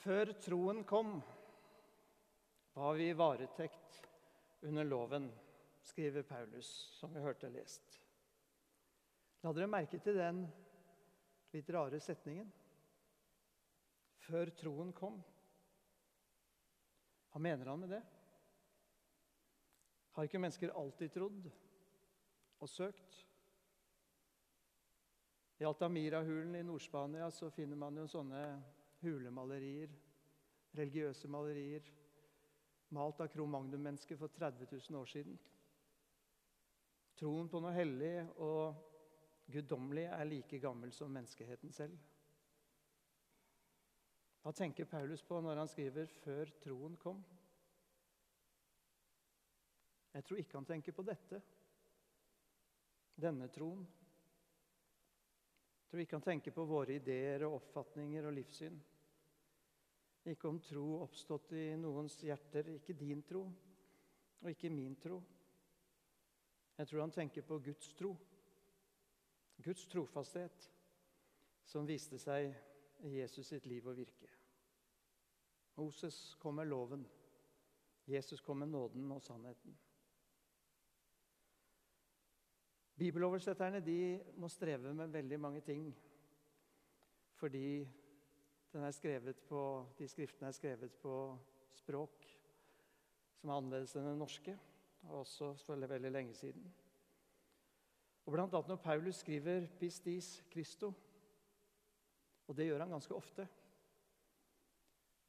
Før troen kom, var vi i varetekt under loven, skriver Paulus, som vi hørte lest. La dere merke til den litt rare setningen. Før troen kom. Hva mener han med det? Har ikke mennesker alltid trodd og søkt? I Altamira-hulen i Nord-Spania så finner man jo sånne hulemalerier, religiøse malerier, malt av Cro-Magnum-mennesker for 30 000 år siden. Troen på noe hellig og guddommelig er like gammel som menneskeheten selv. Hva tenker Paulus på når han skriver 'før troen kom'? Jeg tror ikke han tenker på dette. Denne troen. Jeg tror ikke han tenker på våre ideer og oppfatninger og livssyn. Ikke om tro oppstått i noens hjerter, ikke din tro og ikke min tro. Jeg tror han tenker på Guds tro, Guds trofasthet, som viste seg i Jesus sitt liv og virke. Moses kom med loven, Jesus kom med nåden og sannheten. Bibeloversetterne de må streve med veldig mange ting fordi på, de skriftene er skrevet på språk som er annerledes enn det norske, og også for veldig lenge siden. Og Blant annet når Paulus skriver 'pistis Christo', og det gjør han ganske ofte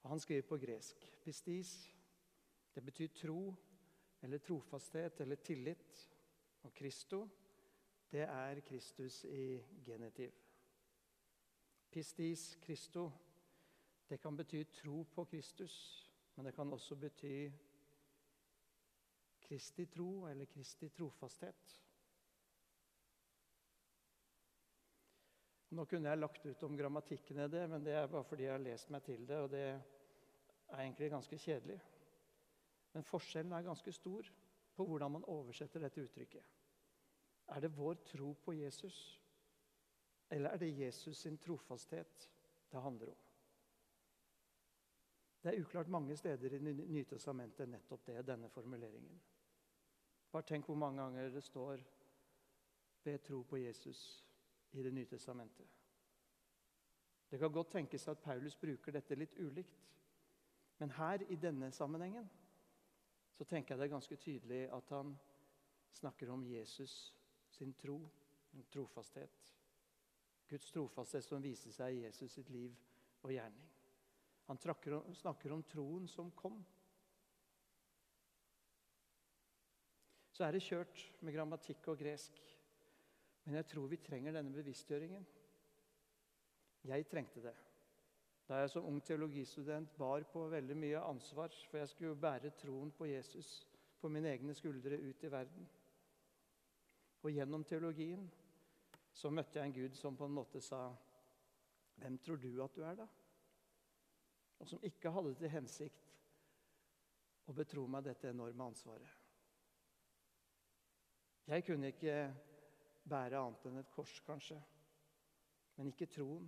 og Han skriver på gresk. Pistis det betyr tro eller trofasthet eller tillit. Og Christo det er Kristus i genitiv. Pistis Christo, det kan bety tro på Kristus, men det kan også bety Kristi tro eller Kristi trofasthet. Nå kunne jeg lagt ut om grammatikken i det, men det er bare fordi jeg har lest meg til det, og det er egentlig ganske kjedelig. Men forskjellen er ganske stor på hvordan man oversetter dette uttrykket. Er det vår tro på Jesus, eller er det Jesus sin trofasthet det handler om? Det er uklart mange steder i Nytestamentet nettopp det, denne formuleringen. Bare tenk hvor mange ganger det står 'ved tro på Jesus' i Det nye testamentet. Det kan godt tenkes at Paulus bruker dette litt ulikt. Men her, i denne sammenhengen, så tenker jeg det er ganske tydelig at han snakker om Jesus sin tro, en trofasthet. Guds trofasthet som viser seg i Jesus sitt liv og gjerning. Han snakker om troen som kom. Så er det kjørt med grammatikk og gresk. Men jeg tror vi trenger denne bevisstgjøringen. Jeg trengte det. Da jeg som ung teologistudent bar på veldig mye ansvar, for jeg skulle bære troen på Jesus på mine egne skuldre ut i verden. Og gjennom teologien så møtte jeg en Gud som på en måte sa Hvem tror du at du er, da? Og som ikke hadde til hensikt å betro meg dette enorme ansvaret. Jeg kunne ikke bære annet enn et kors, kanskje. Men ikke troen,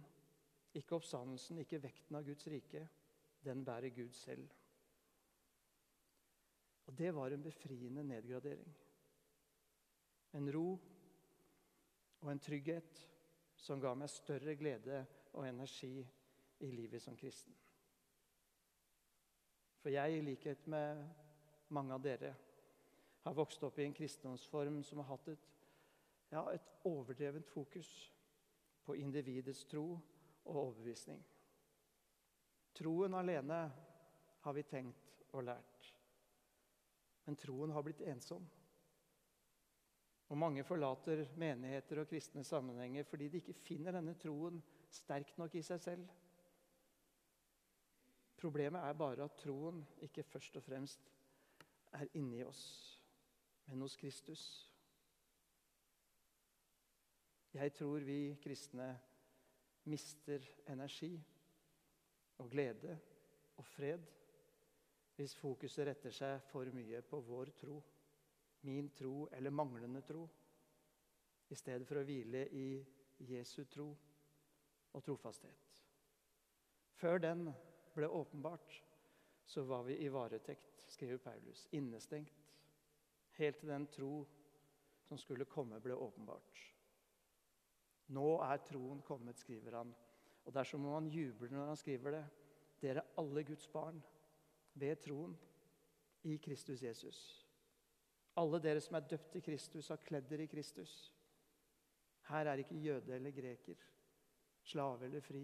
ikke oppstandelsen, ikke vekten av Guds rike. Den bærer Gud selv. Og det var en befriende nedgradering. En ro og en trygghet som ga meg større glede og energi i livet som kristen. For jeg, i likhet med mange av dere, har vokst opp i en kristendomsform som har hatt et, ja, et overdrevent fokus på individets tro og overbevisning. Troen alene har vi tenkt og lært. Men troen har blitt ensom. Og Mange forlater menigheter og kristne sammenhenger fordi de ikke finner denne troen sterk nok i seg selv. Problemet er bare at troen ikke først og fremst er inni oss, men hos Kristus. Jeg tror vi kristne mister energi og glede og fred hvis fokuset retter seg for mye på vår tro min tro eller manglende tro, i stedet for å hvile i Jesu tro og trofasthet. Før den ble åpenbart, så var vi i varetekt, skriver Paulus. Innestengt. Helt til den tro som skulle komme, ble åpenbart. Nå er troen kommet, skriver han. Og Derfor må han juble når han skriver det. Dere er alle Guds barn ved troen i Kristus Jesus. Alle dere som er døpt til Kristus, har kledd dere i Kristus. Her er ikke jøde eller greker, slave eller fri,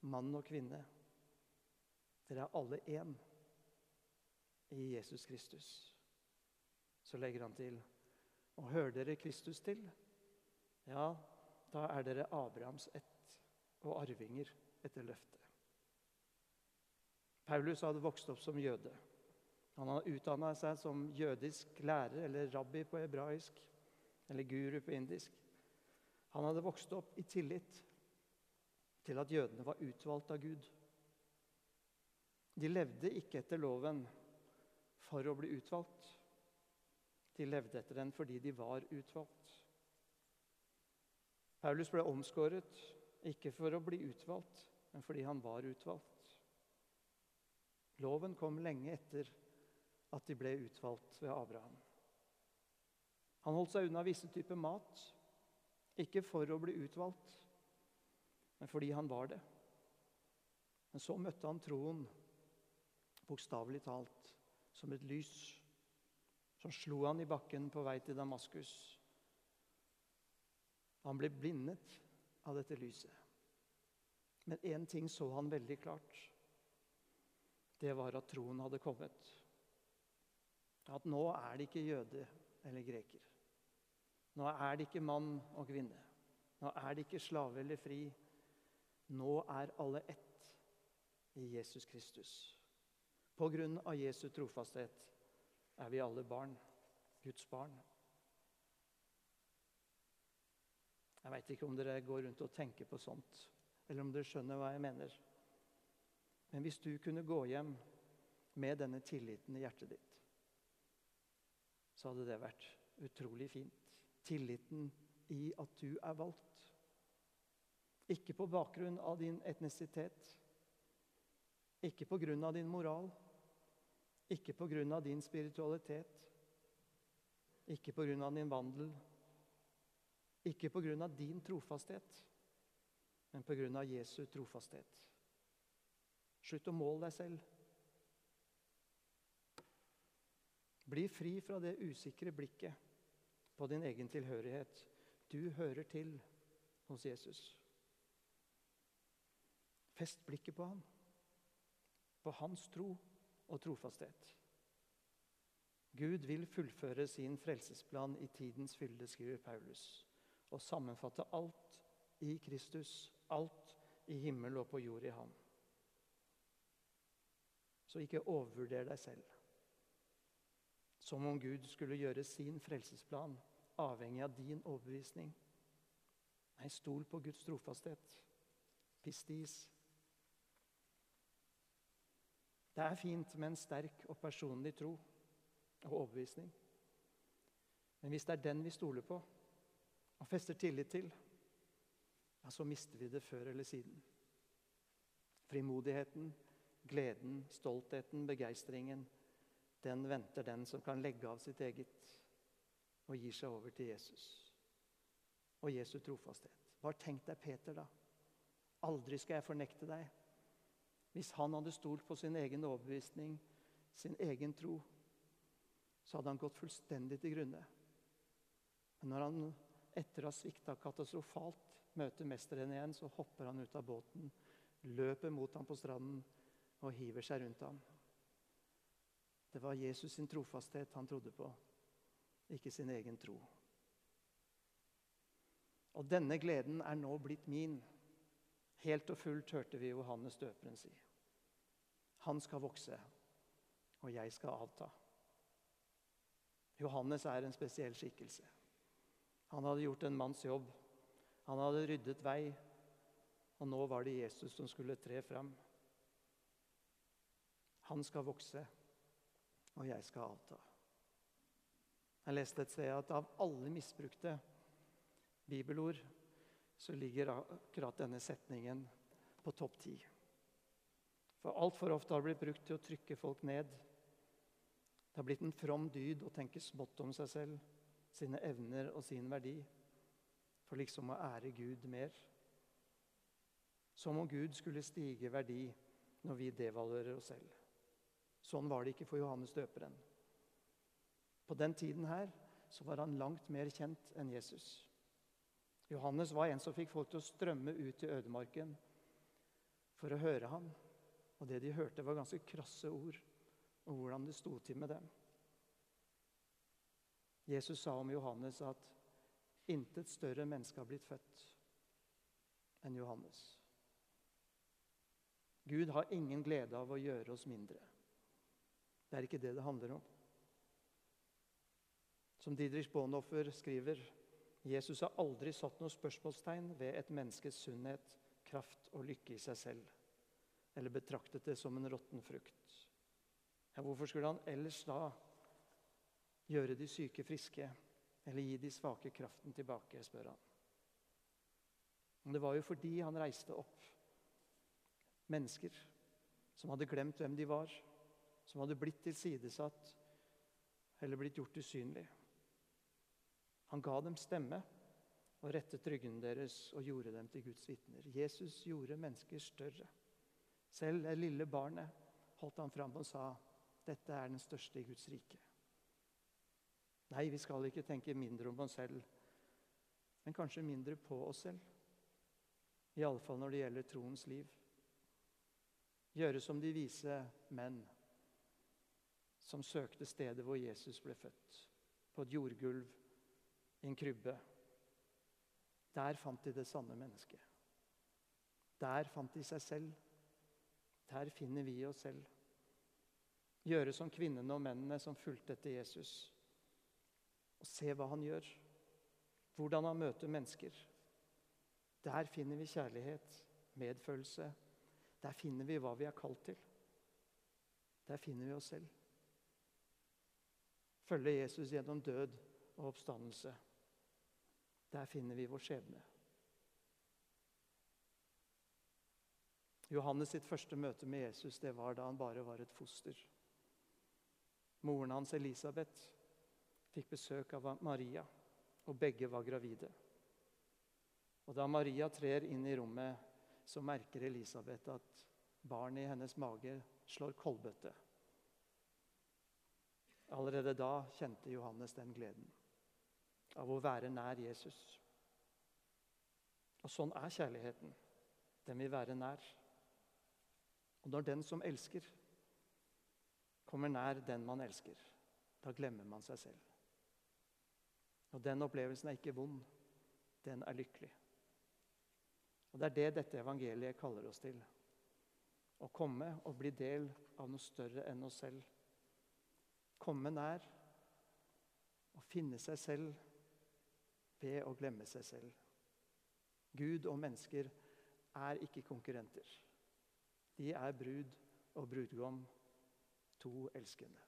mann og kvinne. Dere er alle én i Jesus Kristus. Så legger han til og hører dere Kristus til, ja, da er dere Abrahams ett og arvinger etter løftet. Paulus hadde vokst opp som jøde. Han hadde utdanna seg som jødisk lærer, eller rabbi på hebraisk, eller guru på indisk. Han hadde vokst opp i tillit til at jødene var utvalgt av Gud. De levde ikke etter loven for å bli utvalgt. De levde etter den fordi de var utvalgt. Paulus ble omskåret ikke for å bli utvalgt, men fordi han var utvalgt. Loven kom lenge etter at de ble utvalgt ved Abraham. Han holdt seg unna visse typer mat, ikke for å bli utvalgt, men fordi han var det. Men så møtte han troen, bokstavelig talt, som et lys som slo han i bakken på vei til Damaskus. Han ble blindet av dette lyset. Men én ting så han veldig klart det var at troen hadde kommet. At nå er det ikke jøde eller greker. Nå er det ikke mann og kvinne. Nå er det ikke slave eller fri. Nå er alle ett i Jesus Kristus. På grunn av Jesu trofasthet er vi alle barn. Guds barn. Jeg veit ikke om dere går rundt og tenker på sånt, eller om dere skjønner hva jeg mener. Men hvis du kunne gå hjem med denne tilliten i hjertet ditt, så hadde det vært utrolig fint. Tilliten i at du er valgt. Ikke på bakgrunn av din etnisitet, ikke på grunn av din moral, ikke av din spiritualitet, ikke av din vandel, ikke av din trofasthet, men av Jesu trofasthet. Slutt å måle deg selv. Bli fri fra det usikre blikket på din egen tilhørighet. Du hører til hos Jesus. Fest blikket på ham, på hans tro og trofasthet. Gud vil fullføre sin frelsesplan i tidens fylde, skriver Paulus, og sammenfatte alt i Kristus, alt i himmel og på jord i ham. Så ikke overvurder deg selv. Som om Gud skulle gjøre sin frelsesplan avhengig av din overbevisning. Nei, stol på Guds trofasthet. Pistis. Det er fint med en sterk og personlig tro og overbevisning. Men hvis det er den vi stoler på og fester tillit til, ja, så mister vi det før eller siden. Frimodigheten, gleden, stoltheten, begeistringen, den venter den som kan legge av sitt eget og gir seg over til Jesus. Og Jesu trofasthet. Bare tenk deg Peter, da. Aldri skal jeg fornekte deg. Hvis han hadde stolt på sin egen overbevisning, sin egen tro, så hadde han gått fullstendig til grunne. Men når han etter å ha svikta katastrofalt møter mesteren igjen, så hopper han ut av båten, løper mot ham på stranden og hiver seg rundt ham. Det var Jesus sin trofasthet han trodde på, ikke sin egen tro. Og denne gleden er nå blitt min. Helt og fullt hørte vi Johannes døperen si. Han skal vokse, og jeg skal avta. Johannes er en spesiell skikkelse. Han hadde gjort en manns jobb. Han hadde ryddet vei, og nå var det Jesus som skulle tre fram. Han skal vokse, og jeg skal avta. Jeg leste et sted at av alle misbrukte bibelord så ligger akkurat denne setningen på topp ti. For altfor ofte har det blitt brukt til å trykke folk ned. Det har blitt en from dyd å tenke smått om seg selv, sine evner og sin verdi, for liksom å ære Gud mer. Som om Gud skulle stige verdi når vi devaluerer oss selv. Sånn var det ikke for Johannes døperen. På den tiden her så var han langt mer kjent enn Jesus. Johannes var en som fikk folk til å strømme ut i ødemarken for å høre ham. Og det de hørte, var ganske krasse ord om hvordan det sto til med dem. Jesus sa om Johannes at intet større menneske har blitt født enn Johannes. Gud har ingen glede av å gjøre oss mindre. Det er ikke det det handler om. Som Didrik Bonhoffer skriver, Jesus har aldri satt noe spørsmålstegn ved et menneskes sunnhet, kraft og lykke i seg selv, eller betraktet det som en råtten frukt. Ja, hvorfor skulle han ellers da gjøre de syke friske, eller gi de svake kraften tilbake, spør han. Men det var jo fordi han reiste opp mennesker som hadde glemt hvem de var, som hadde blitt tilsidesatt eller blitt gjort usynlig. Han ga dem stemme og rettet ryggen deres og gjorde dem til Guds vitner. Jesus gjorde mennesker større. Selv det lille barnet holdt han fram og sa, 'Dette er den største i Guds rike'. Nei, vi skal ikke tenke mindre om oss selv, men kanskje mindre på oss selv. Iallfall når det gjelder troens liv. Gjøre som de vise menn som søkte stedet hvor Jesus ble født, på et jordgulv i en krybbe. Der fant de det sanne mennesket. Der fant de seg selv. Der finner vi oss selv. Gjøre som kvinnene og mennene som fulgte etter Jesus. Og se hva han gjør. Hvordan han møter mennesker. Der finner vi kjærlighet, medfølelse. Der finner vi hva vi er kalt til. Der finner vi oss selv. Følge Jesus gjennom død og oppstandelse. Der finner vi vår skjebne. Johannes sitt første møte med Jesus det var da han bare var et foster. Moren hans, Elisabeth, fikk besøk av Maria, og begge var gravide. Og Da Maria trer inn i rommet, så merker Elisabeth at barnet i hennes mage slår kolbøtte. Allerede da kjente Johannes den gleden av å være nær Jesus. Og sånn er kjærligheten. Den vil være nær. Og når den som elsker, kommer nær den man elsker, da glemmer man seg selv. Og den opplevelsen er ikke vond. Den er lykkelig. Og Det er det dette evangeliet kaller oss til. Å komme og bli del av noe større enn oss selv. Komme nær og finne seg selv ved å glemme seg selv. Gud og mennesker er ikke konkurrenter. De er brud og brudgom, to elskende.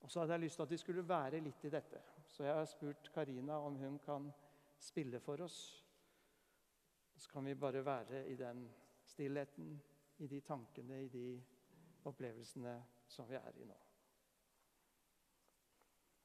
Og så hadde jeg lyst til at vi skulle være litt i dette. Så jeg har spurt Karina om hun kan spille for oss. Så kan vi bare være i den stillheten, i de tankene, i de opplevelsene som vi er i nå.